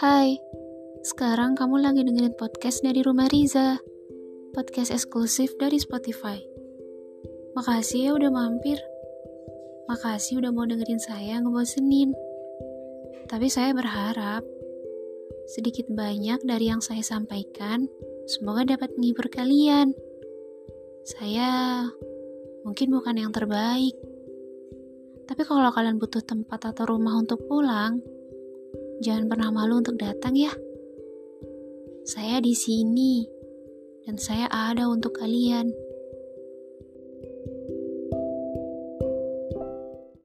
Hai, sekarang kamu lagi dengerin podcast dari Rumah Riza, podcast eksklusif dari Spotify. Makasih ya udah mampir. Makasih udah mau dengerin saya ngebosenin. Tapi saya berharap sedikit banyak dari yang saya sampaikan semoga dapat menghibur kalian. Saya mungkin bukan yang terbaik tapi kalau kalian butuh tempat atau rumah untuk pulang, jangan pernah malu untuk datang ya. Saya di sini dan saya ada untuk kalian.